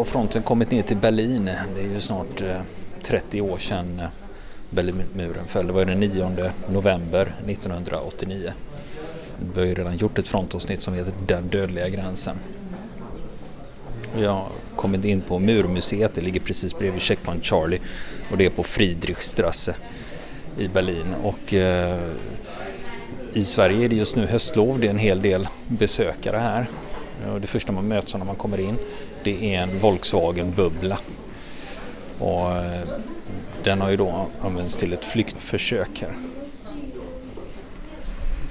Då har fronten kommit ner till Berlin. Det är ju snart eh, 30 år sedan eh, Berlinmuren föll. Det var den 9 november 1989. Vi har ju redan gjort ett frontavsnitt som heter Den dödliga gränsen. Vi har kommit in på Murmuseet, det ligger precis bredvid Checkpoint Charlie och det är på Friedrichstrasse i Berlin. Och eh, i Sverige är det just nu höstlov, det är en hel del besökare här. Det första man möts av när man kommer in det är en Volkswagen-bubbla. Och eh, den har ju då använts till ett flyktförsök här.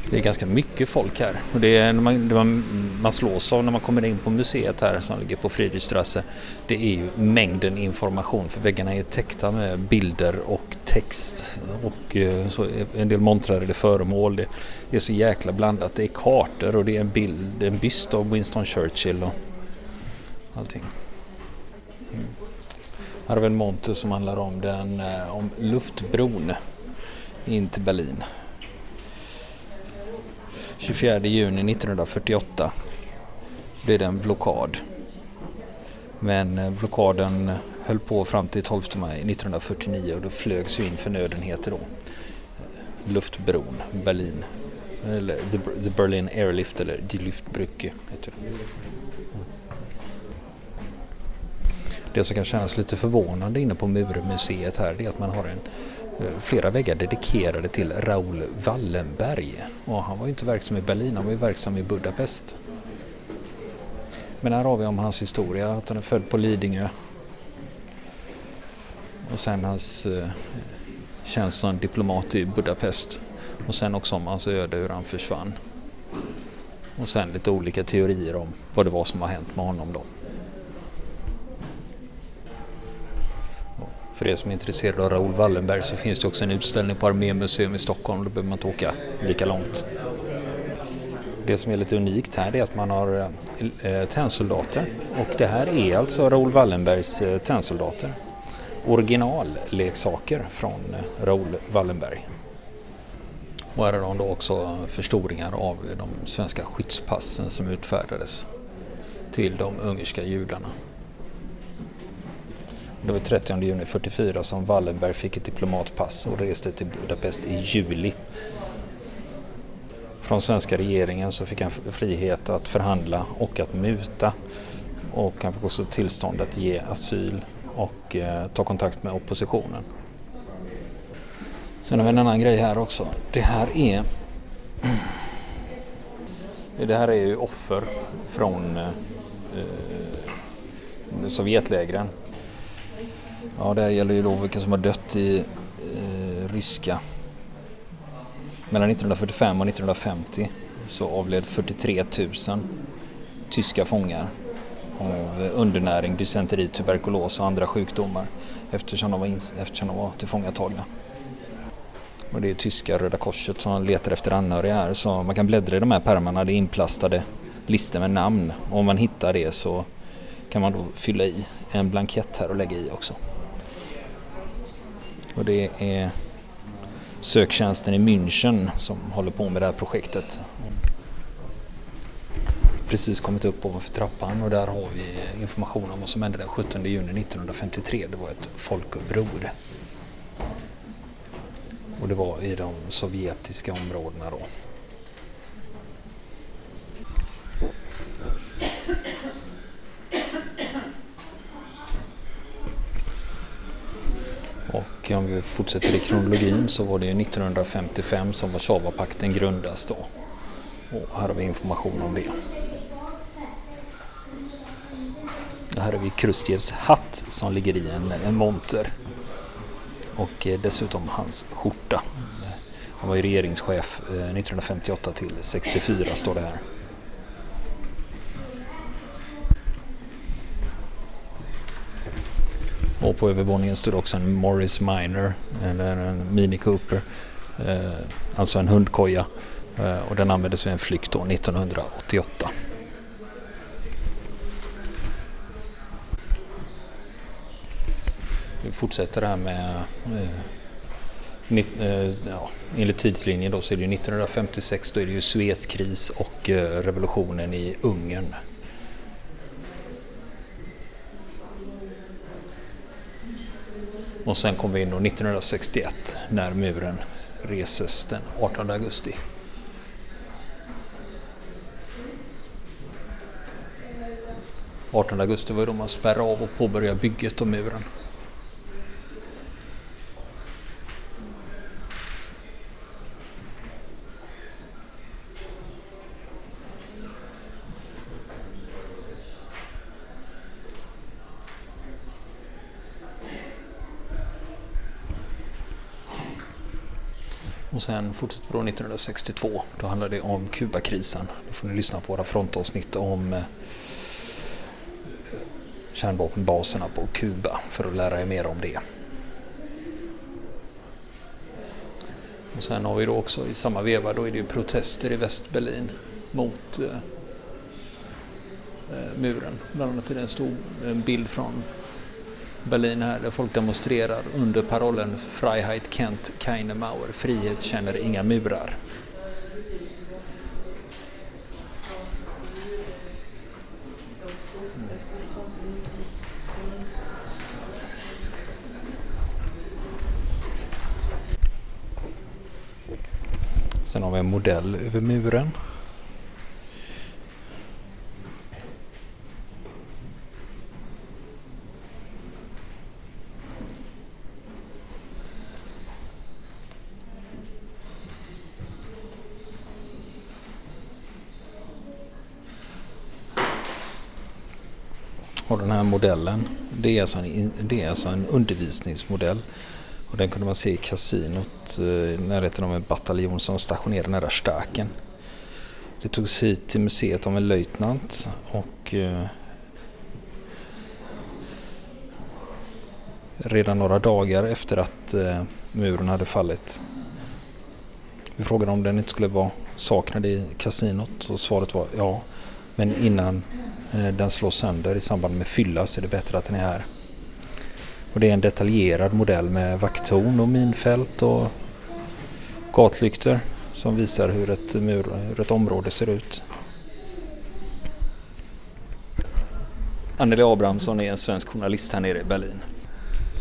Det är ganska mycket folk här och det är man, det man, man slås av när man kommer in på museet här som ligger på Friedrichstrasse. Det är ju mängden information för väggarna är täckta med bilder och text och eh, så en del montrar eller föremål. Det, det, är så jäkla blandat. Det är kartor och det är en bild, en byst av Winston Churchill och allting. Mm. Här har vi en monter som handlar om, den, eh, om luftbron in till Berlin. 24 juni 1948 blev det en blockad. Men eh, blockaden höll på fram till 12 maj 1949 och då flögs ju in förnödenheter då. Eh, luftbron, Berlin, eller the, Berlin Airlift eller Die Luftbrücke heter det. Det som kan kännas lite förvånande inne på Murmuseet här det är att man har en eh, flera väggar dedikerade till Raoul Wallenberg. Och han var ju inte verksam i Berlin, han var ju verksam i Budapest. Men här har vi om hans historia, att han är född på Lidingö. Och sen hans eh, tjänst som diplomat i Budapest. Och sen också om hans öde, hur han försvann. Och sen lite olika teorier om vad det var som har hänt med honom då. För er som är intresserade av Raoul Wallenberg så finns det också en utställning på Armémuseum i Stockholm. Då behöver man inte åka lika långt. Det som är lite unikt här är att man har tändsoldater tennsoldater och det här är alltså Raoul Wallenbergs tändsoldater. tennsoldater. Originalleksaker från Raoul Wallenberg. Och här har de då också förstoringar av de svenska skyddspassen som utfärdades till de ungerska judarna. Det var 30 juni 44 som Wallenberg fick ett diplomatpass och reste till Budapest i juli. Från svenska regeringen så fick han frihet att förhandla och att muta. Och han fick också tillstånd att ge asyl och eh, ta kontakt med oppositionen. Sen har vi en annan grej här också. Det här är Det här är ju offer från eh, eh Sovjetlägren Ja, det här gäller ju då vilka som har dött i eh, ryska. Mellan 1945 och 1950 så avled 43 000 tyska fångar av undernäring, dysenteri, tuberkulos och andra sjukdomar eftersom de var, eftersom de var tillfångatagna. Och det är tyska Röda Korset som letar efter anhöriga här så man kan bläddra i de här pärmarna, det är inplastade listor med namn. Och om man hittar det så kan man då fylla i en blankett här och lägga i också. Och det är söktjänsten i München som håller på med det här projektet. Precis kommit upp ovanför trappan och där har vi information om vad som hände den 17 juni 1953. Det var ett folkuppror. Och det var i de sovjetiska områdena då. Och om vi fortsätter i kronologin så var det 1955 som Warszawapakten grundas då. Och här har vi information om det. Och här har vi Krustjevs hatt som ligger i en, en monter. Och eh, dessutom hans skjorta. Han var ju regeringschef eh, 1958 till 64 står det här. Och på övervåningen stod också en Morris Minor, eller en Mini Cooper. Eh, alltså en hundkoja. Eh, och den användes vid en flykt då 1988. Vi fortsätter här med eh, eh, ja, enligt tidslinjen då så är det 1956 då är det ju Suezkris och eh, revolutionen i Ungern Och sen kom vi in 1961 när muren reses den 18 augusti. –18 augusti var då man spärrade av och påbörjade bygget av muren. Sen fortsätter vi då 1962. Då handlar det om Kubakrisen. Då får ni lyssna på våra frontavsnitt om eh, kärnvapenbaserna på Kuba för att lära er mer om det. Och sen har vi då också i samma veva då är det ju protester i Västberlin mot eh, eh muren. Bland annat är det en stor en bild från Berlin här där folk demonstrerar under parollen Freiheit kennt keine Mauer, frihet känner inga murar. Sen har vi en modell över muren. Och den här modellen, det är alltså en, det är alltså en undervisningsmodell. Och den kunde man se i kasinot eh, i närheten av en bataljon som stationerade nära Staken. Det togs hit till museet av en löjtnant och eh, redan några dagar efter att eh, muren hade fallit. Vi frågade om den inte skulle vara saknad i kasinot och svaret var ja. Men innan Eh, den slås sönder i samband med fylla så är det bättre att den är här. Och det är en detaljerad modell med vakttorn och minfält och gatlyktor som visar hur ett, mur, hur ett område ser ut. Anneli Abrahamsson är en svensk journalist här nere i Berlin.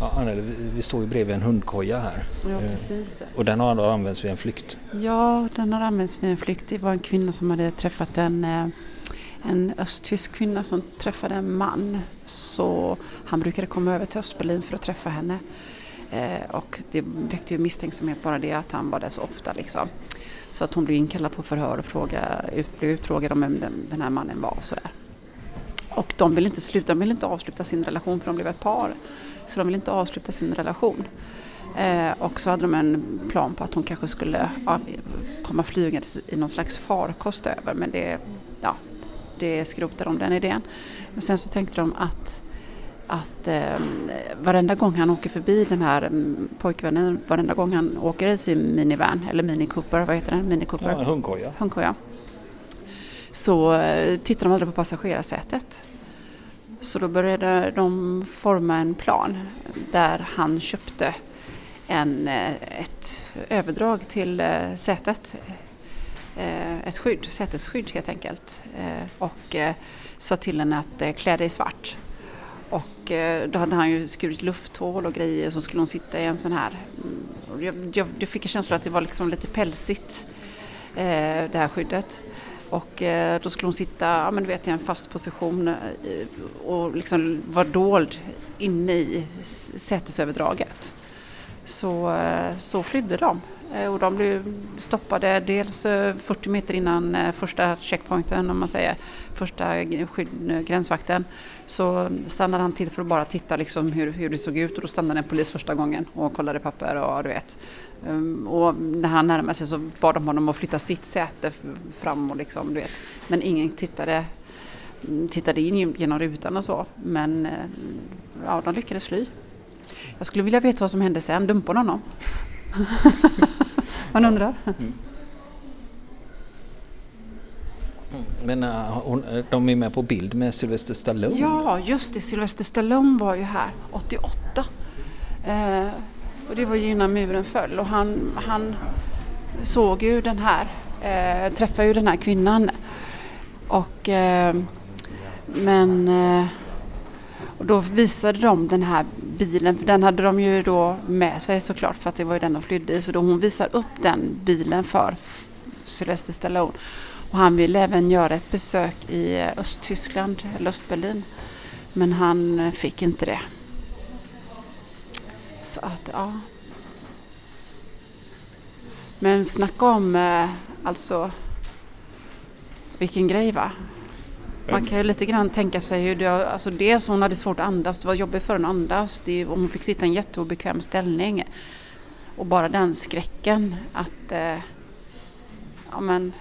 Ja, Anneli, vi står ju bredvid en hundkoja här. Ja, precis. Och den har använts vid en flykt? Ja, den har använts vid en flykt. Det var en kvinna som hade träffat en eh, en östtysk kvinna som träffade en man. Så han brukade komma över till Östberlin för att träffa henne. Eh, och det väckte ju misstänksamhet bara det att han var där så ofta. Liksom. Så att hon blev inkallad på förhör och fråga, ut, blev utfrågad om vem den, den här mannen var. Och, sådär. och de ville inte sluta, de ville inte avsluta sin relation för de blev ett par. Så de ville inte avsluta sin relation. Eh, och så hade de en plan på att hon kanske skulle ja, komma flygandes i någon slags farkost över men det, det skrotar de den idén. Men sen så tänkte de att att eh, varenda gång han åker förbi den här mm, pojkvännen, varenda gång han åker i sin minivan, eller Mini Cooper, vad heter den? Mini Cooper? Ja, hundkoja. hundkoja. Så eh, tittar de aldrig på passagerarsätet. Så då började de forma en plan där han köpte en, eh, ett överdrag till eh, sätet Eh, ett skydd, sätesskydd helt enkelt. Eh, och eh, sa till henne att klä dig i svart. Och då hade han ju skurit lufthål och grejer så skulle hon sitta i en sån här. Mm, jag, jag, jag fick en känsla att det var liksom lite pälsigt det här skyddet. Och då skulle hon sitta ja, men du vet, i en fast position och liksom vara dold inne i sätesöverdraget. Så, så flydde de Eh, och de blev stoppade dels eh, 40 meter innan eh, första checkpointen, om man säger, första gränsvakten. Så stannade han till för att bara titta liksom hur, hur det såg ut och då stannade en polis första gången och kollade papper och du vet. Ehm, och när han närmade sig så bad de honom att flytta sitt säte fram och liksom, du vet. Men ingen tittade, mm, tittade in genom rutan och så. Men ja, de lyckades fly. Jag skulle vilja veta vad som hände sen, dumpade honom? Man undrar. Mm. Men uh, de är med på bild med Sylvester Stallone? Ja, just det. Sylvester Stallone var ju här 88. Eh, och det var ju innan muren föll och han, han såg ju den här, eh, träffade ju den här kvinnan. Och, eh, men och då visade de den här bilen, för den hade de ju då med sig såklart för att det var ju den de flydde i. Så då hon visar upp den bilen för Sylvester Stallone. Och han ville även göra ett besök i eh, Östtyskland, eller Östberlin. Men han eh, fick inte det. Så att, ja. Men snacka om, eh, alltså, vilken grej va? Man kan ju lite grann tänka sig hur det, alltså dels hon hade svårt att andas, det var jobbigt för henne att andas. Det, hon fick sitta i en jätteobekväm ställning. Och bara den skräcken att, eh, ja men,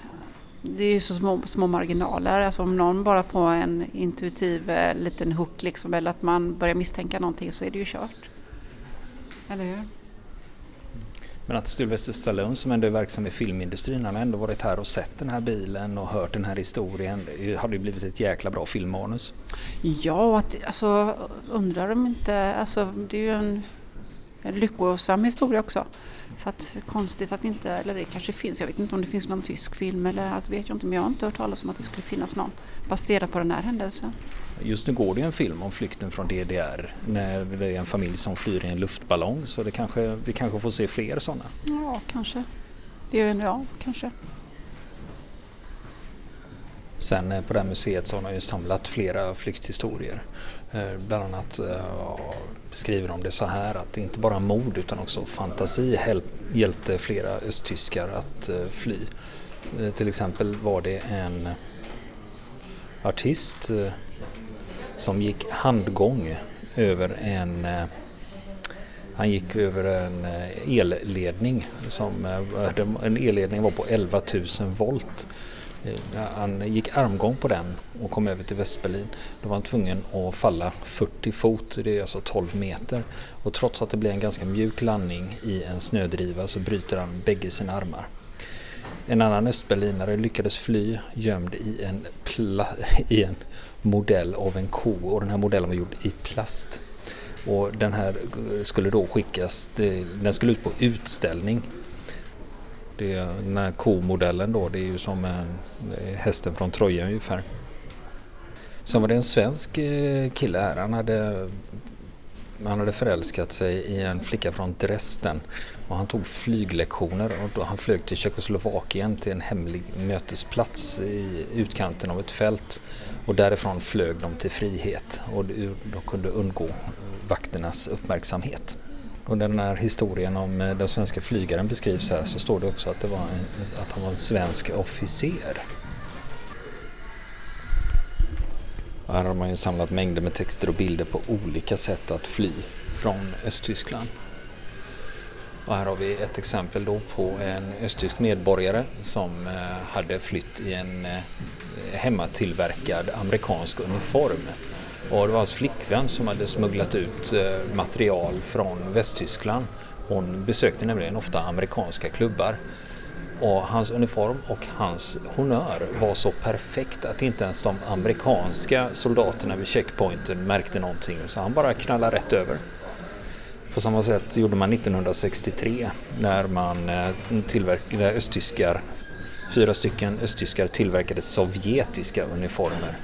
det är ju så små, små marginaler. Alltså om någon bara får en intuitiv eh, liten hook liksom, eller att man börjar misstänka någonting så är det ju kört. Eller hur? Men att Sylvester Stallone som ändå är verksam i filmindustrin, han har ändå varit här och sett den här bilen och hört den här historien. Det hade ju blivit ett jäkla bra filmmanus. Ja, att, alltså undrar om inte, alltså det är ju en, en lyckosam historia också. Så att konstigt att inte, eller det kanske finns, jag vet inte om det finns någon tysk film eller att vet jag inte, men jag har inte hört talas om att det skulle finnas någon baserad på den här händelsen. Just nu går det ju en film om flykten från DDR när det är en familj som flyr i en luftballong så det kanske, vi kanske får se fler sådana. Ja, kanske. Det är, ja, kanske. Sen eh, på det här museet så har de ju samlat flera flykthistorier. Eh, bland annat eh, beskriver de det så här att inte bara mod utan också fantasi hjälpte flera östtyskar att fly. Till exempel var det en artist som gick handgång över en eh, han gick över en eh, elledning som eh, en elledning var på 11 000 volt han gick armgång på den och kom över till Västberlin. Då var han tvungen att falla 40 fot, det är alltså 12 meter. Och trots att det blev en ganska mjuk landning i en snödriva så bryter han bägge sina armar. En annan östberlinare lyckades fly gömd i en, i en modell av en ko och den här modellen var gjord i plast. Och den här eh, skulle då skickas, den skulle ut på utställning det den här komodellen då, det är ju som en, eh, hästen från Troja ungefär. Sen var det en svensk eh, kille här, han hade, han hade förälskat sig i en flicka från Dresden och han tog flyglektioner och då han flög till Tjeckoslovakien till en hemlig mötesplats i utkanten av ett fält och därifrån flög de till frihet och de kunde undgå eh, vakternas uppmärksamhet. Och den här historien om eh, den svenska flygaren beskrivs här så står det också att, det var en, att han var en svensk officer. Och här har man ju samlat mängder med texter och bilder på olika sätt att fly från Östtyskland. Och här har vi ett exempel då på en östtysk medborgare som eh, hade flytt i en eh, hemmatillverkad amerikansk uniform och det var hans flickvän som hade smugglat ut eh, material från Västtyskland. Hon besökte nämligen ofta amerikanska klubbar. Och hans uniform och hans honör var så perfekt att inte ens de amerikanska soldaterna vid checkpointen märkte någonting. Så han bara knallade rätt över. På samma sätt gjorde man 1963 när man eh, tillverkade östtyskar, fyra stycken östtyskar tillverkade sovjetiska uniformer.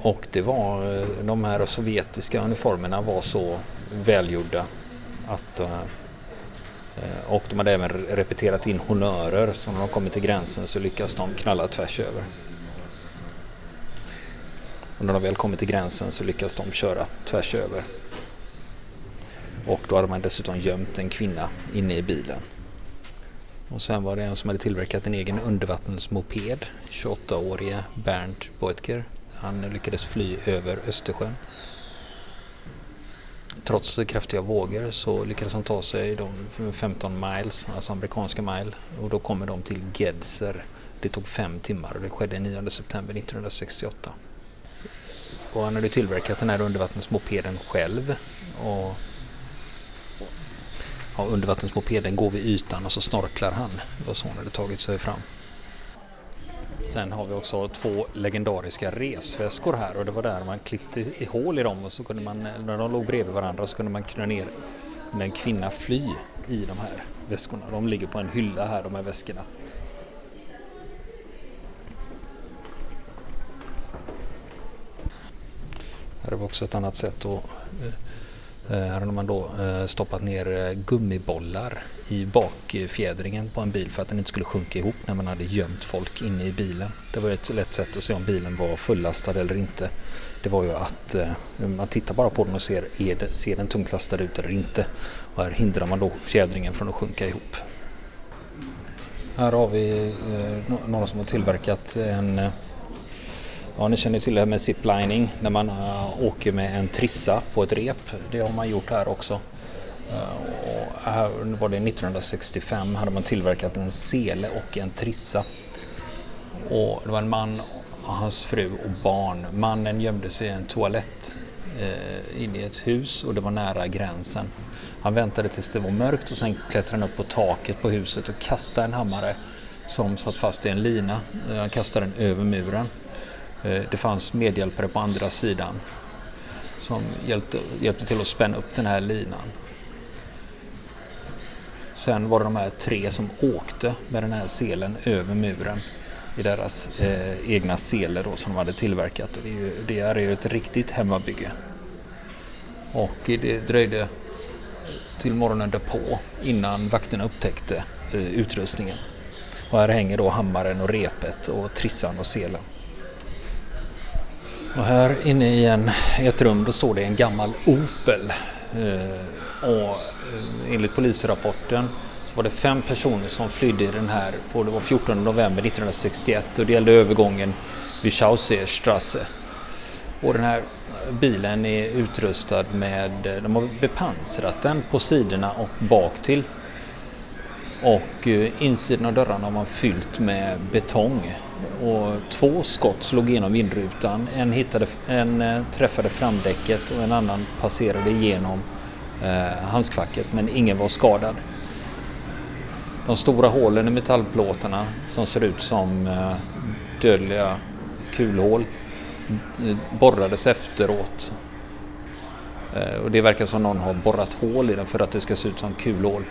Och det var, eh, de här sovjetiska uniformerna var så välgjorda att eh, och de hade även repeterat in honörer så när de kommer till gränsen så lyckas de knalla tvärs över. Och när de väl kommer till gränsen så lyckas de köra tvärs över. Och då hade man dessutom gömt en kvinna inne i bilen. Och sen var det en som hade tillverkat en egen undervattensmoped, 28-årige Bernd Beutker han lyckades fly över Östersjön. Trots kraftiga vågor så lyckades han ta sig de 15 miles, alltså amerikanska mile, och då kommer de till Gedser. Det tog fem timmar och det skedde 9 september 1968. Och han hade tillverkat den här undervattensmopeden själv. Och ja, undervattensmopeden går vid ytan och så snorklar han. Det var så han hade tagit sig fram. Sen har vi också två legendariska resväskor här och det var där man klippte i hål i dem och så kunde man, när de låg bredvid varandra så kunde man knö ner en kvinna fly i de här väskorna. De ligger på en hylla här de här väskorna. Här har vi också ett annat sätt att eh, Eh, här har man då eh, stoppat ner eh, gummibollar i bakfjädringen på en bil för att den inte skulle sjunka ihop när man hade gömt folk inne i bilen. Det var ett lätt sätt att se om bilen var fullastad eller inte. Det var ju att man tittar bara på den och ser, är det, ser den tungt lastad ut eller inte. Och här hindrar man då fjädringen från att sjunka ihop. Här har vi några som har tillverkat en Ja, ni känner till det här med ziplining när man uh, åker med en trissa på ett rep. Det har man gjort här också. Uh, och här var det 1965 hade man tillverkat en sele och en trissa. Och det var en man, hans fru och barn. Mannen gömde sig i en toalett uh, inne i ett hus och det var nära gränsen. Han väntade tills det var mörkt och sen klättrade han upp på taket på huset och kastade en hammare som satt fast i en lina. Han kastade den över muren. Eh, det fanns medhjälpare på andra sidan som hjälpte, hjälpte till att spänna upp den här linan. Sen var det de här tre som åkte med den här selen över muren i deras eh, egna seler då, som de hade tillverkat. Och det, är ju, det är ju ett riktigt hemmabygge. Och det dröjde till morgonen därpå innan vakterna upptäckte eh, utrustningen. Och här hänger då hammaren och repet och trissan och selen. Och här inne i, en, i ett rum då står det en gammal Opel. Eh, och eh, enligt polisrapporten så var det fem personer som flydde i den här på det var 14 november 1961 och det gällde övergången vid Chaucerstrasse. Och den här bilen är utrustad med, eh, de har bepansrat den på sidorna och bak till. Och eh, insidan av dörrarna har man fyllt med betong och två skott slog igenom vindrutan. En, hittade, en eh, träffade framdäcket och en annan passerade igenom eh, handskfacket men ingen var skadad. De stora hålen i metallplåtarna som ser ut som eh, dödliga kulhål eh, borrades efteråt. Eh, och det verkar som någon har borrat hål i den för att det ska se ut som kulhål.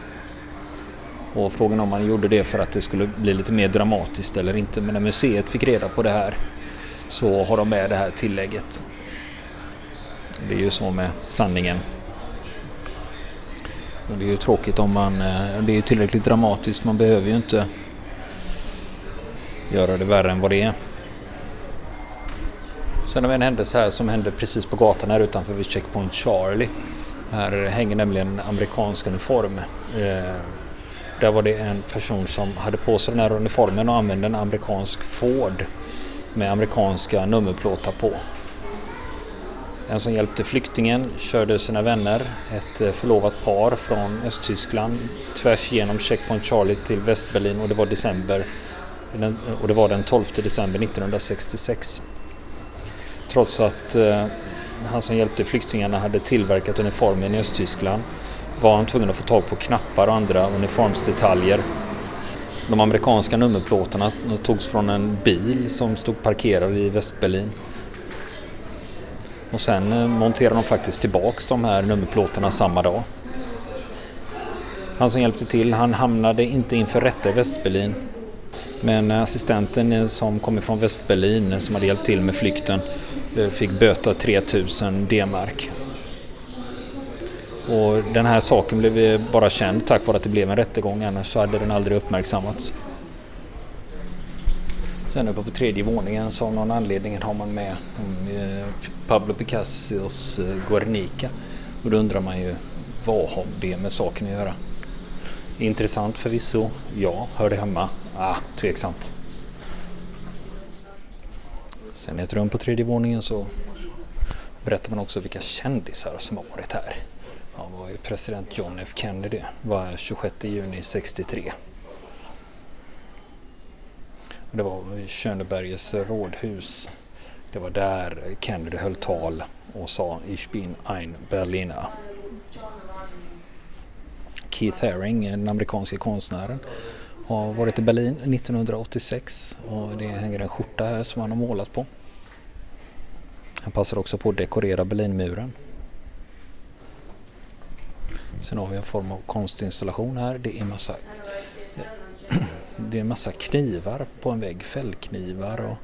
Och frågan om man gjorde det för att det skulle bli lite mer dramatiskt eller inte. Men när museet fick reda på det här så har de med det här tillägget. Det är ju så med sanningen. Och det är ju tråkigt om man... Eh, det är ju tillräckligt dramatiskt. Man behöver ju inte göra det värre än vad det är. Sen har vi en händelse här som hände precis på gatan här utanför vid Checkpoint Charlie. Här hänger nämligen en amerikansk uniform. Eh, där var det en person som hade på sig den här uniformen och använde en amerikansk Ford med amerikanska nummerplåtar på. En som hjälpte flyktingen körde sina vänner, ett eh, förlovat par från Östtyskland, tvärs genom Checkpoint Charlie till Västberlin och det var december och det var den 12 december 1966. Trots att eh, han som hjälpte flyktingarna hade tillverkat uniformen i Östtyskland var han tvungen att få tag på knappar och andra uniformsdetaljer. De amerikanska nummerplåtarna togs från en bil som stod parkerad i Västberlin. Och sen eh, monterade de faktiskt tillbaks de här nummerplåtarna samma dag. Han som hjälpte till, han hamnade inte inför rätta i Västberlin. Men eh, assistenten eh, som kom ifrån Västberlin som hade hjälpt till med flykten fick böta 3000 D-mark. Och den här saken blev bara känd tack vare att det blev en rättegång, annars så hade den aldrig uppmärksammats. Sen uppe på tredje våningen så av någon anledning har man med eh, Pablo Picassos eh, Guernica. Och då undrar man ju vad har det med saken att göra? Intressant förvisso, ja. Hör det hemma? Ah, tveksamt. Sen i ett rum på tredje våningen så berättar man också vilka kändisar som har varit här. Ja, var ju president John F Kennedy var 26 juni 63. Det var vid Schöneberges rådhus. Det var där Kennedy höll tal och sa Ich bin ein Berliner. Keith Haring, den amerikanske konstnären, har varit i Berlin 1986 och det hänger en skjorta här som han har målat på. Han passar också på att dekorera Berlinmuren. Sen har vi en form av konstinstallation här. Det är massa det är en massa knivar på en vägg, fällknivar och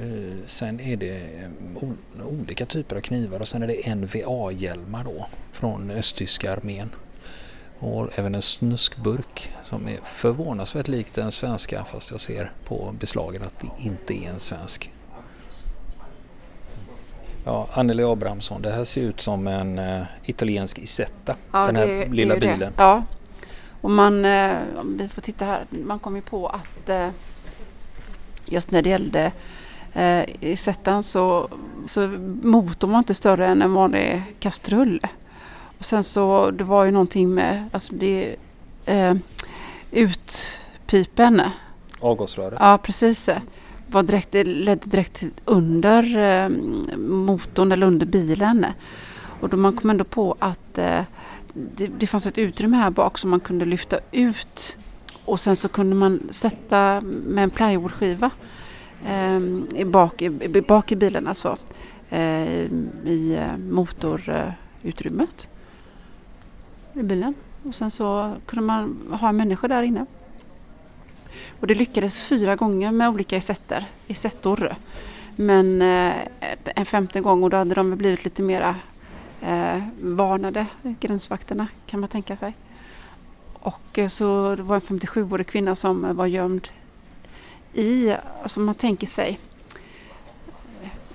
Eh, sen är det eh, olika typer av knivar och sen är det NVA-hjälmar då från östtyska armén. Och även en snuskburk som är förvånansvärt lik den svenska fast jag ser på beslagen att det inte är en svensk. Ja, Anneli Abrahamsson, det här ser ut som en uh, italiensk Isetta. Ja, den här det, lilla det bilen. Det. Ja, och man, uh, vi får titta här, man kom ju på att uh, just när det gällde uh, Isettan så, så motorn var inte större än en vanlig kastrull. Och sen så det var ju någonting med alltså det, eh, utpipen. Avgasröret? Ja precis. Var direkt, det ledde direkt under eh, motorn eller under bilen. Och då man kom ändå på att eh, det, det fanns ett utrymme här bak som man kunde lyfta ut. Och sen så kunde man sätta med en plywoodskiva eh, i bak, i, bak i bilen alltså. Eh, I eh, motorutrymmet i bilen. Och sen så kunde man ha en människa där inne. Och det lyckades fyra gånger med olika isetter, isettor. Men eh, en femte gång och då hade de blivit lite mera eh, varnade, gränsvakterna kan man tänka sig. Och eh, så det var en 57-årig kvinna som var gömd i, alltså man tänker sig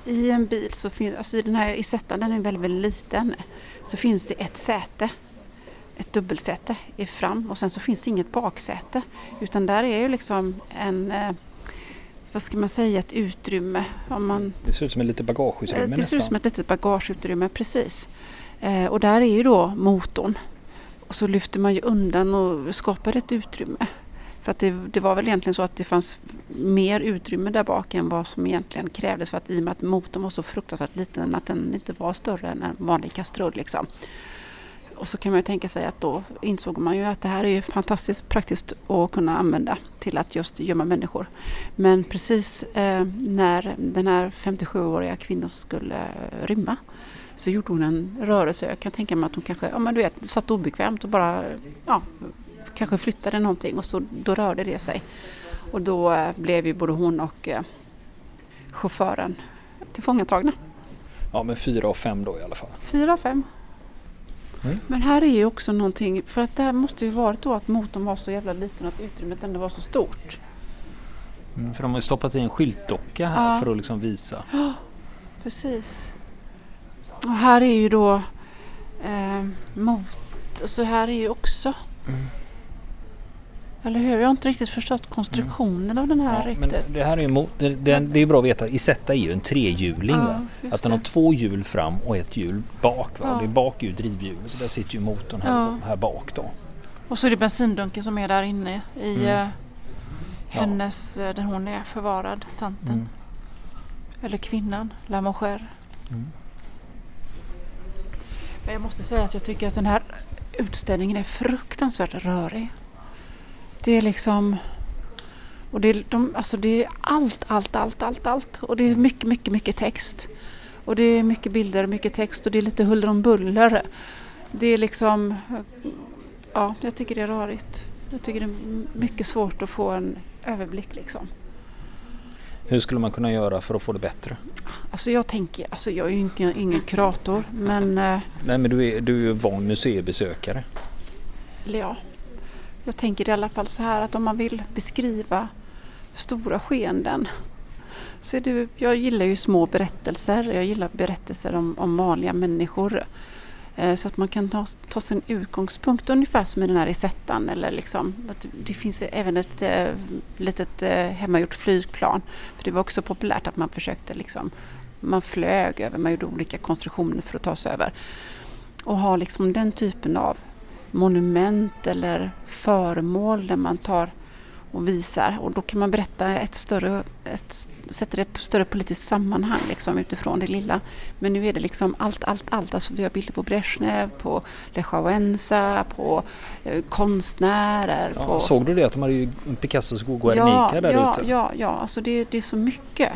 i en bil så finns, alltså i den här isettan den är väldigt, väldigt liten, så finns det ett säte ett dubbelsäte i fram och sen så finns det inget baksäte utan där är ju liksom en eh, vad ska man säga, ett utrymme. Om man, det ser ut som ett litet bagageutrymme Det nästan. ser ut som ett litet bagageutrymme, precis. Eh, och där är ju då motorn. Och så lyfter man ju undan och skapar ett utrymme. För att det, det, var väl egentligen så att det fanns mer utrymme där bak än vad som egentligen krävdes för att i och med att motorn var så fruktansvärt liten att den inte var större än en vanlig kastrull. Liksom. Och så kan man ju tänka sig att då insåg man ju att det här är ju fantastiskt praktiskt att kunna använda till att just gömma människor. Men precis eh, när den här 57-åriga kvinnan skulle rymma så gjorde hon en rörelse. Jag kan tänka mig att hon kanske, ja men du vet, satt obekvämt och bara, ja, kanske flyttade någonting och så då rörde det sig. Och då eh, blev ju både hon och eh, chauffören tillfångatagna. Ja men fyra av fem då i alla fall. Fyra av fem. Mm. Men här är ju också någonting, för att det här måste ju varit då att motorn var så jävla liten och att utrymmet ändå var så stort. Mm, för de har ju stoppat i en skyltdocka här ja. för att liksom visa. Ja, precis. Och här är ju då eh, mot, så här är ju också mm. Eller hur? Jag har inte riktigt förstått konstruktionen mm. av den här ja, riktigt. Men det här är ju det, det, det är bra att veta. Isetta är ju en trehjuling. Ja, att den har två hjul fram och ett hjul bak. Va? Ja. Det bak är ju drivhjulet. Så där sitter ju motorn här, här bak då. Och så är det bensindunken som är där inne i mm. uh, hennes, uh, där hon är förvarad, tanten. Mm. Eller kvinnan, La Mocher. Mm. Men jag måste säga att jag tycker att den här utställningen är fruktansvärt rörig. Det är liksom... Och det är, de, alltså det är allt, allt, allt, allt, allt. Och det är mycket, mycket, mycket text. Och det är mycket bilder, mycket text och det är lite huller om buller. Det är liksom... Ja, jag tycker det är rörigt. Jag tycker det är mycket svårt att få en överblick liksom. Hur skulle man kunna göra för att få det bättre? Alltså jag tänker, alltså jag är ju ingen, ingen kurator men... Eh, Nej men du är, du är ju van museibesökare. Ja, jag tänker i alla fall så här att om man vill beskriva stora skeenden så är det, jag gillar ju små berättelser. Jag gillar berättelser om, om vanliga människor. Eh, så att man kan ta, ta sin utgångspunkt ungefär som i den här Isettan. Eller liksom, det finns även ett eh, litet eh, hemmagjort flygplan. För det var också populärt att man försökte liksom, man flög över, man gjorde olika konstruktioner för att ta sig över. Och ha liksom den typen av monument eller föremål där man tar och visar. Och då kan man berätta ett större, ett, sätta det ett större politiskt sammanhang liksom, utifrån det lilla. Men nu är det liksom allt, allt, allt. Alltså vi har bilder på Brezhnev, på Lech Wałęsa, på eh, konstnärer. Ja, på... Såg du det att de hade ju Picassos Guernica ja, där ja, ute? Ja, ja, alltså det, det är så mycket.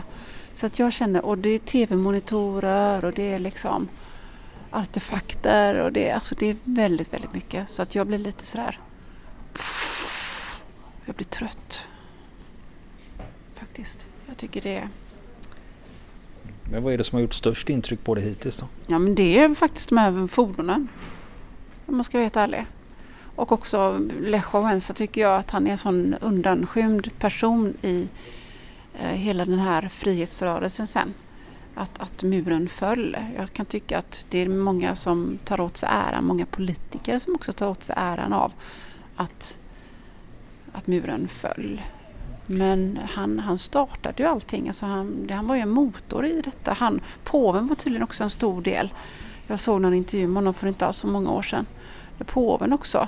Så att jag känner, och det är tv-monitorer och det är liksom artefakter och det, alltså det är väldigt, väldigt mycket. Så att jag blir lite sådär... Jag blir trött. Faktiskt. Jag tycker det är... Men vad är det som har gjort störst intryck på dig hittills då? Ja men det är faktiskt de här fordonen. Om man ska vara helt ärlig. Och också Lech Wałęsa tycker jag att han är en sån undanskymd person i eh, hela den här frihetsrörelsen sen. Att, att muren föll. Jag kan tycka att det är många som tar åt sig äran, många politiker som också tar åt sig äran av att, att muren föll. Men han, han startade ju allting. Alltså han, han var ju en motor i detta. Han, påven var tydligen också en stor del. Jag såg någon intervju med honom för inte alls så många år sedan. Där påven också,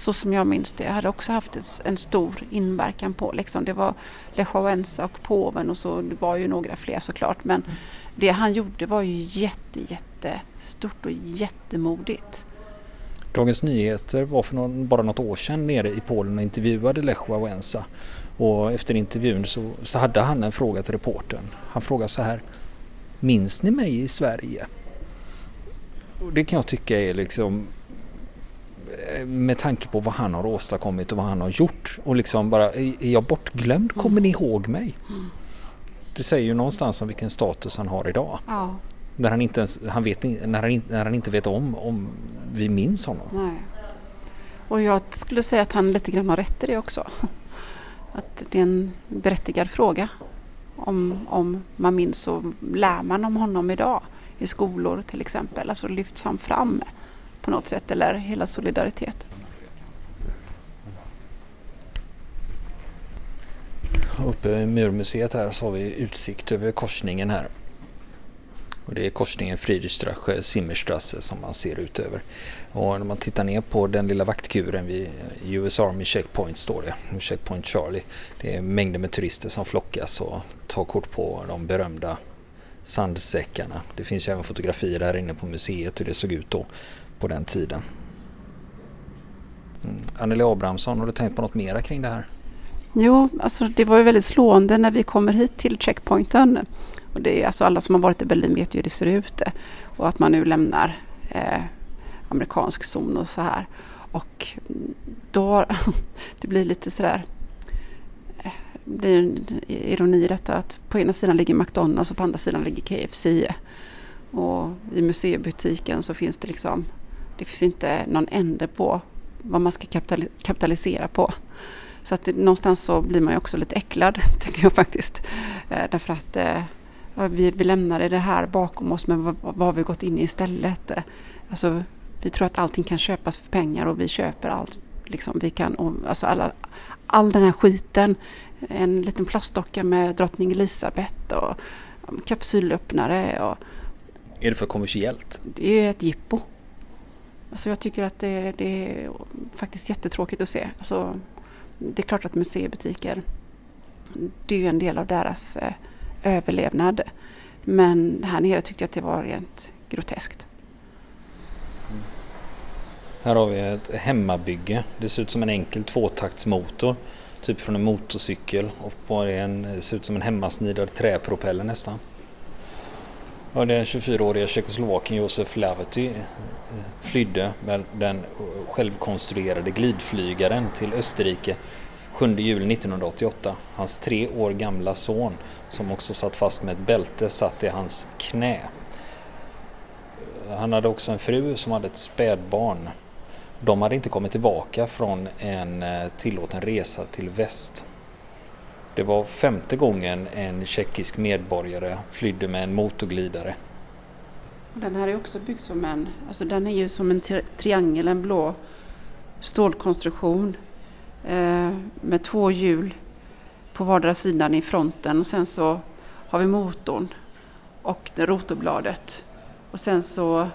så som jag minns det, hade också haft en stor inverkan på. Liksom. Det var Lech Wałęsa och påven och så det var ju några fler såklart. Men det han gjorde var ju jätte, jättestort och jättemodigt. Dagens Nyheter var för någon, bara något år sedan nere i Polen och intervjuade Lech Wałęsa. Och efter intervjun så, så hade han en fråga till reportern. Han frågade så här. Minns ni mig i Sverige? Och det kan jag tycka är liksom med tanke på vad han har åstadkommit och vad han har gjort och liksom bara är jag bortglömd? Kommer mm. ni ihåg mig? Mm. Det säger ju någonstans om vilken status han har idag. Ja. När han inte, ens, han vet, när han, när han inte vet om om vi minns honom. Nej. Och jag skulle säga att han lite grann har rätt i det också att det är en berättigad fråga. Om, om man minns så lär man om honom idag i skolor till exempel. Alltså lyfts han fram på något sätt eller hela solidaritet. Uppe i Murmuseet här så har vi utsikt över korsningen här. Och det är korsningen Friedrichstrasse Simmerstrasse som man ser ut över. Och när man tittar ner på den lilla vaktkuren vid US Army Checkpoint står det, Checkpoint Charlie. Det är mängder med turister som flockas och tar kort på de berömda sandsäckarna. Det finns ju även fotografier här inne på museet hur det såg ut då på den tiden. Mm. Anneli Abrahamsson, har du tänkt på något mera kring det här? Jo, alltså det var ju väldigt slående när vi kommer hit till checkpointen och det är alltså alla som har varit i Berlin vet ju hur det ser ut. Och att man nu lämnar eh, amerikansk zon och så här. Och då, det blir lite sådär, eh, det blir en ironi i detta att på ena sidan ligger McDonalds och på andra sidan ligger KFC. Och i museibutiken så finns det liksom, det finns inte någon ände på vad man ska kapitalisera på. Så att det, någonstans så blir man ju också lite äcklad tycker jag faktiskt. Eh, därför att eh, vi, vi lämnade det här bakom oss men vad, vad har vi gått in i istället? Alltså, vi tror att allting kan köpas för pengar och vi köper allt. Liksom, vi kan, och, alltså alla, all den här skiten. En liten plastdocka med drottning Elisabeth och kapsylöppnare. Och, är det för kommersiellt? Det är ett jippo. Alltså jag tycker att det, det är faktiskt jättetråkigt att se. Alltså, det är klart att museibutiker, det är ju en del av deras eh, överlevnad. Men här nere tyckte jag att det var rent groteskt. Mm. Här har vi ett hemmabygge. Det ser ut som en enkel tvåtaktsmotor. Typ från en motorcykel. Och på en, det ser ut som en hemmasnidad träpropeller nästan. Och den 24-årige tjeckoslovaken Josef Laverty eh, flydde med den självkonstruerade glidflygaren till Österrike 7 juli 1988. Hans tre år gamla son som också satt fast med ett bälte satt i hans knä. Han hade också en fru som hade ett spädbarn. De hade inte kommit tillbaka från en eh, tillåten resa till väst. Det var femte gången en tjeckisk medborgare flydde med en motorglidare. Den här är också byggd som en, alltså den är ju som en tri triangel, en blå stålkonstruktion eh, med två hjul på vardera sidan i fronten och sen så har vi motorn och det rotorbladet. Och sen så,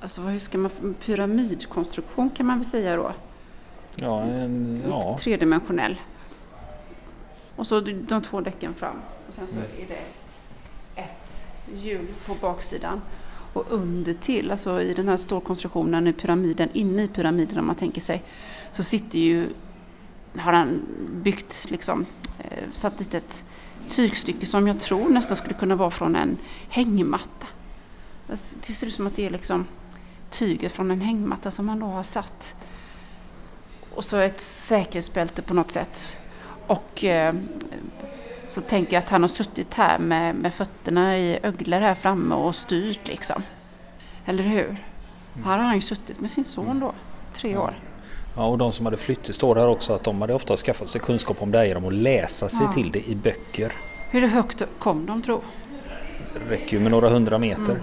alltså hur ska man, pyramidkonstruktion kan man väl säga då? Ja, en, ja. Tredimensionell. Och så de två däcken fram. Och sen så är det ett hjul på baksidan. Och under till, alltså i den här stålkonstruktionen i pyramiden, inne i pyramiden om man tänker sig, så sitter ju, har han byggt liksom, eh, satt dit ett tygstycke som jag tror nästan skulle kunna vara från en hängmatta. Det ser ut som att det är liksom tyget från en hängmatta som man då har satt. Och så ett säkerhetsbälte på något sätt. Och eh, så tänker jag att han har suttit här med, med fötterna i öglor här framme och styrt liksom. Eller hur? Mm. Här har han ju suttit med sin son då, tre år. Ja, och de som hade flytt, det står här också att de hade ofta skaffat sig kunskap om det här genom att läsa sig ja. till det i böcker. Hur högt kom de tro? Det räcker ju med några hundra meter. Mm.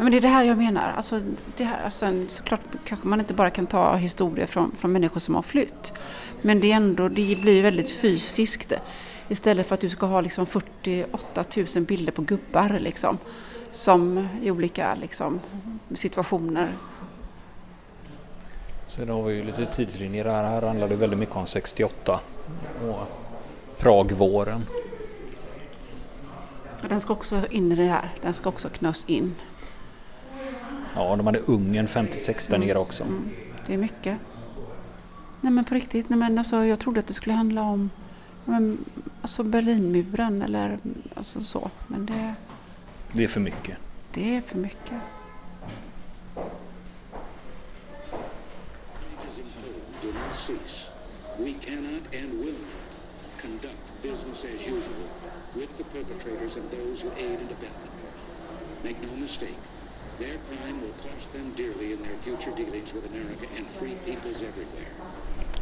Men det är det här jag menar. Alltså, det här, alltså, såklart kanske man inte bara kan ta historier från, från människor som har flytt. Men det, är ändå, det blir väldigt fysiskt. Istället för att du ska ha liksom 48 000 bilder på gubbar liksom, som i olika liksom, situationer. Sen har vi ju lite tidslinjer här. Här handlar det väldigt mycket om 68 och Pragvåren. Den ska också in i det här. Den ska också knös in. Ja, de hade Ungern 56 där mm. nere också. Mm. Det är mycket. Nej men på riktigt, nej, men alltså, jag trodde att det skulle handla om men, alltså Berlinmuren eller alltså så. Men det, det är för mycket. Det är för mycket. We cannot and will not conduct business as usual with the perpetrators and those who aid and abet them. Make no mistake, their crime will cost them dearly in their future dealings with America and free peoples everywhere.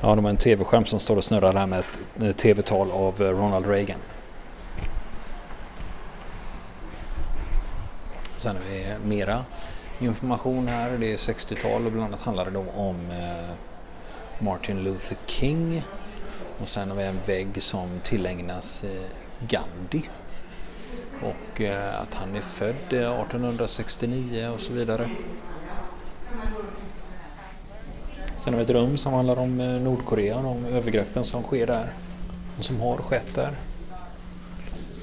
Ja, de har en tv-skärm som står och snurrar här med ett eh, tv-tal av eh, Ronald Reagan. Sen har vi eh, mera information här. Det är 60-tal och bland annat handlar det då om Martin Luther King. Och sen har vi en vägg som tillägnas Gandhi. Och eh, att han är född eh, 1869 och så vidare. Sen har vi ett rum som handlar om eh, Nordkorea och de övergreppen som sker där. Och som har skett där.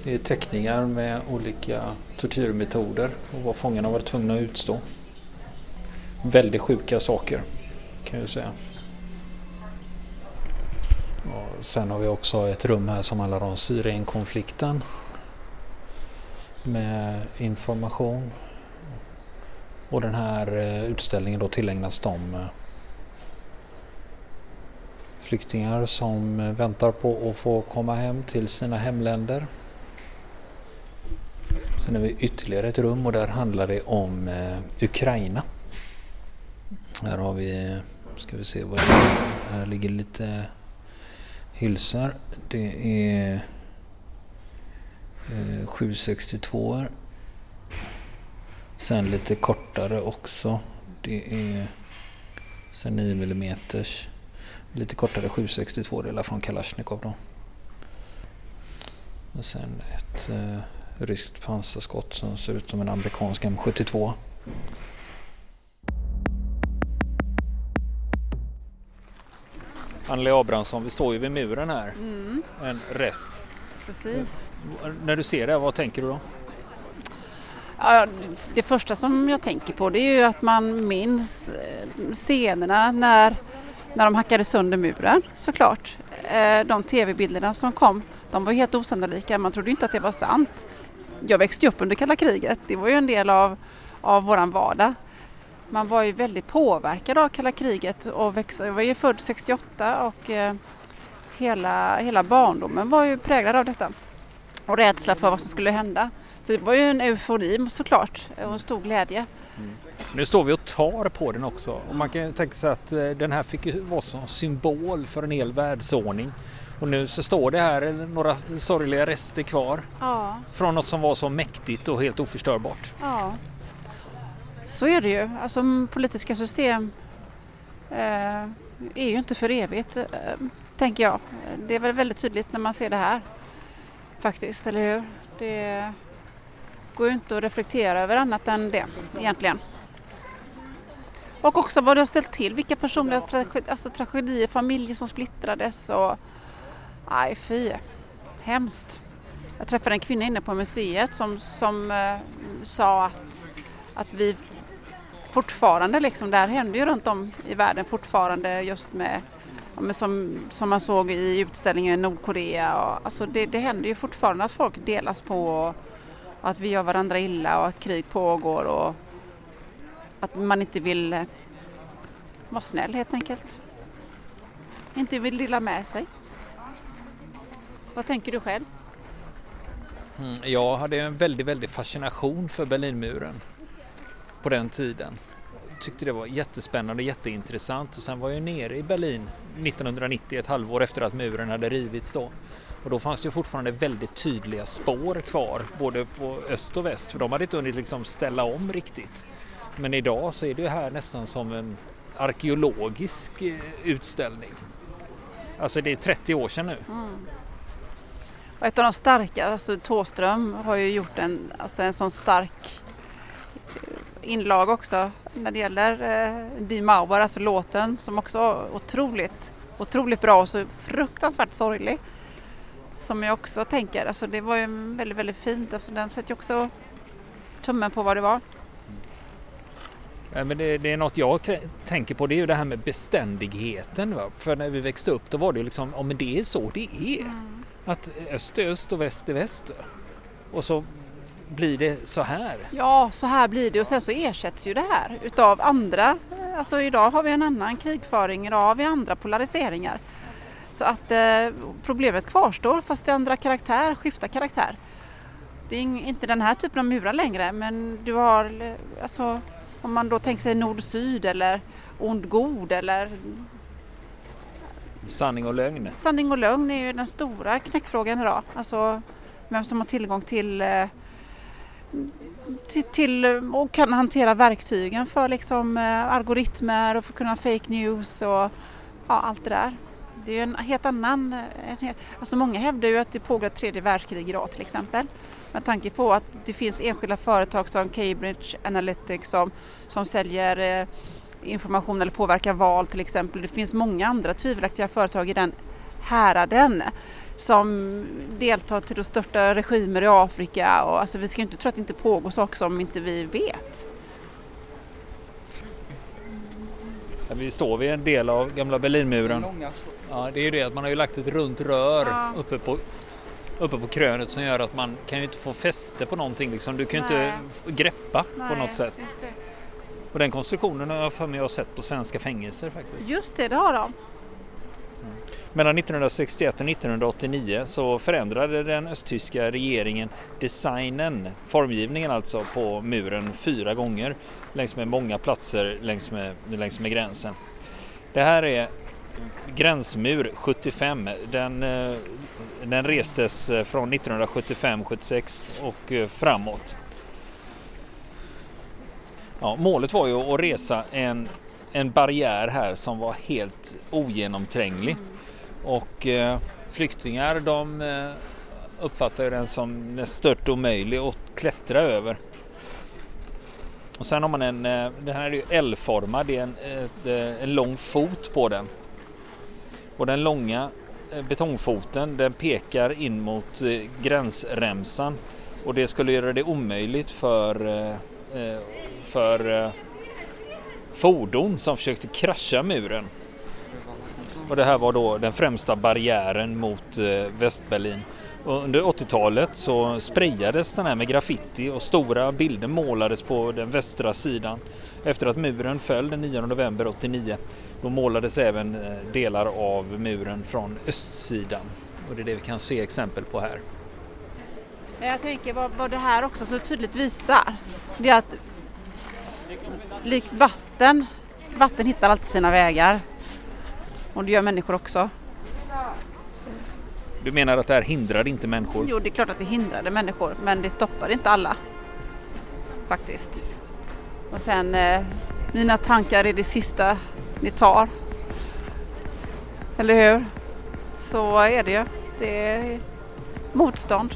Det är teckningar med olika tortyrmetoder och vad fångarna varit tvungna att utstå. Väldigt sjuka saker kan jag säga. Och sen har vi också ett rum här som handlar om Syrienkonflikten. Med information. Och den här eh, utställningen då tillägnas de eh, flyktingar som eh, väntar på att få komma hem till sina hemländer. Sen har vi ytterligare ett rum och där handlar det om Ukraina. Här har vi, ska vi se vad det är. Här ligger lite hylsar. Det är eh, 762 Sen lite kortare också. Det är sen 9 millimeters lite kortare 762 delar från Kalashnikov då. Och sen ett eh, ryskt pansarskott som ser ut som en amerikansk M72. Anneli Abrahamsson, vi står ju vid muren här. Mm. En rest. Precis. När du ser det, vad tänker du då? Ja, det första som jag tänker på det är ju att man minns eh, scenerna när när de hackade sönder muren såklart. Eh, de tv-bilderna som kom, de var helt osannolika. Man trodde inte att det var sant. Jag växte upp under kalla kriget. Det var ju en del av, av våran vardag. Man var ju väldigt påverkad av kalla kriget och växte, jag var ju född 68 och eh, hela, hela barndomen var ju präglad av detta. Och rädsla för vad som skulle hända. Så det var ju en eufori såklart och en stor glädje. Mm. Nu står vi och tar på den också och man kan tänka sig att eh, den här fick ju vara som symbol för en hel världsordning. Och nu så står det här några sorgliga rester kvar ja. från något som var så mäktigt och helt oförstörbart. Ja, så är det ju. Alltså politiska system eh, är ju inte för evigt, eh, tänker jag. Det är väl väldigt tydligt när man ser det här faktiskt, eller hur? Det går ju inte att reflektera över annat än det egentligen. Och också vad det har ställt till, vilka personliga tragedier, alltså tragedier, familjer som splittrades och... Nej fy, hemskt. Jag träffade en kvinna inne på museet som, som eh, sa att, att vi fortfarande, liksom, det här händer ju runt om i världen fortfarande just med som, som man såg i utställningen i Nordkorea. Och, alltså det, det händer ju fortfarande att folk delas på och, och att vi gör varandra illa och att krig pågår och att man inte vill vara snäll helt enkelt. Inte vill dela med sig. Vad tänker du själv? Mm, jag hade en väldigt, väldigt fascination för Berlinmuren på den tiden. Tyckte det var jättespännande, jätteintressant och sen var jag nere i Berlin 1990, ett halvår efter att muren hade rivits då. Och då fanns det fortfarande väldigt tydliga spår kvar, både på öst och väst, för de hade inte hunnit liksom ställa om riktigt. Men idag så är det här nästan som en arkeologisk eh, utställning. Alltså det är 30 år sedan nu. Mm. Och ett av de starka, alltså Tåström har ju gjort en, alltså en sån stark eh, inlag också när det gäller eh, Die Mauer, alltså låten som också är otroligt, otroligt bra och så fruktansvärt sorglig. Som jag också tänker, alltså det var ju väldigt, väldigt fint. Alltså den sätter ju också tummen på vad det var. Men det, det, är något jag tänker på, det är ju det här med beständigheten. Va? För när vi växte upp då var det ju liksom, ja men det är så det är. Mm. Att öst är öst och väst är väst. Och så blir det så här. Ja, så här blir det och sen så ersätts ju det här utav andra. Alltså idag har vi en annan krigföring, idag har vi andra polariseringar. Så att eh, problemet kvarstår fast det ändrar karaktär, skiftar karaktär. Det är inte den här typen av murar längre men du har, alltså om man då tänker sig nord-syd eller ond-god eller Sanning och lögn. Sanning och lögn är ju den stora knäckfrågan idag. Alltså vem som har tillgång till, eh, till, till och kan hantera verktygen för liksom eh, algoritmer och för att kunna fake news och ja, allt det där. Det är ju en helt annan... Eh, en helt, alltså många hävdar ju att det pågår ett tredje världskrig idag till exempel. Med tanke på att det finns enskilda företag som Cambridge Analytics som, som säljer eh, information eller påverkar val till exempel. Det finns många andra tvivelaktiga företag i den häraden som deltar till att störta regimer i Afrika. Och, alltså, vi ska inte tro att det inte pågår saker som inte vi vet. Vi står vid en del av gamla Berlinmuren. Ja, det är ju det att man har ju lagt ett runt rör ja. uppe, på, uppe på krönet som gör att man kan ju inte få fäste på någonting. Liksom. Du kan ju inte greppa Nej, på något sätt. Och den konstruktionen har jag för mig jag sett på svenska fängelser faktiskt. Just det, det har de. Mellan 1961 och 1989 så förändrade den östtyska regeringen designen, formgivningen alltså, på muren fyra gånger längs med många platser längs med, längs med gränsen. Det här är gränsmur 75. Den, eh, den restes eh, från 1975-76 och eh, framåt. Ja, målet var ju att resa en, en barriär här som var helt ogenomtränglig. Och eh, flyktingar de eh, uppfattar den som stört omöjlig att klättra över. Och sen har man en, eh, den här är ju L-formad, det är en, ett, eh, en lång fot på den. Och den långa eh, betongfoten den pekar in mot eh, gränsremsan och det skulle göra det omöjligt för för fordon som försökte krascha muren. Och det här var då den främsta barriären mot eh, Västberlin. Och under 80-talet så sprayades den här med graffiti och stora bilder målades på den västra sidan. Efter att muren föll den 9 november 89 då målades även eh, delar av muren från östsidan. Och det är det vi kan se exempel på här. Jag tänker vad, vad det här också så tydligt visar det är att likt vatten, vatten hittar alltid sina vägar. Och det gör människor också. Du menar att det här hindrar inte människor? Jo, det är klart att det hindrade människor, men det stoppar inte alla. Faktiskt. Och sen, eh, mina tankar är det sista ni tar. Eller hur? Så är det ju. Det är motstånd.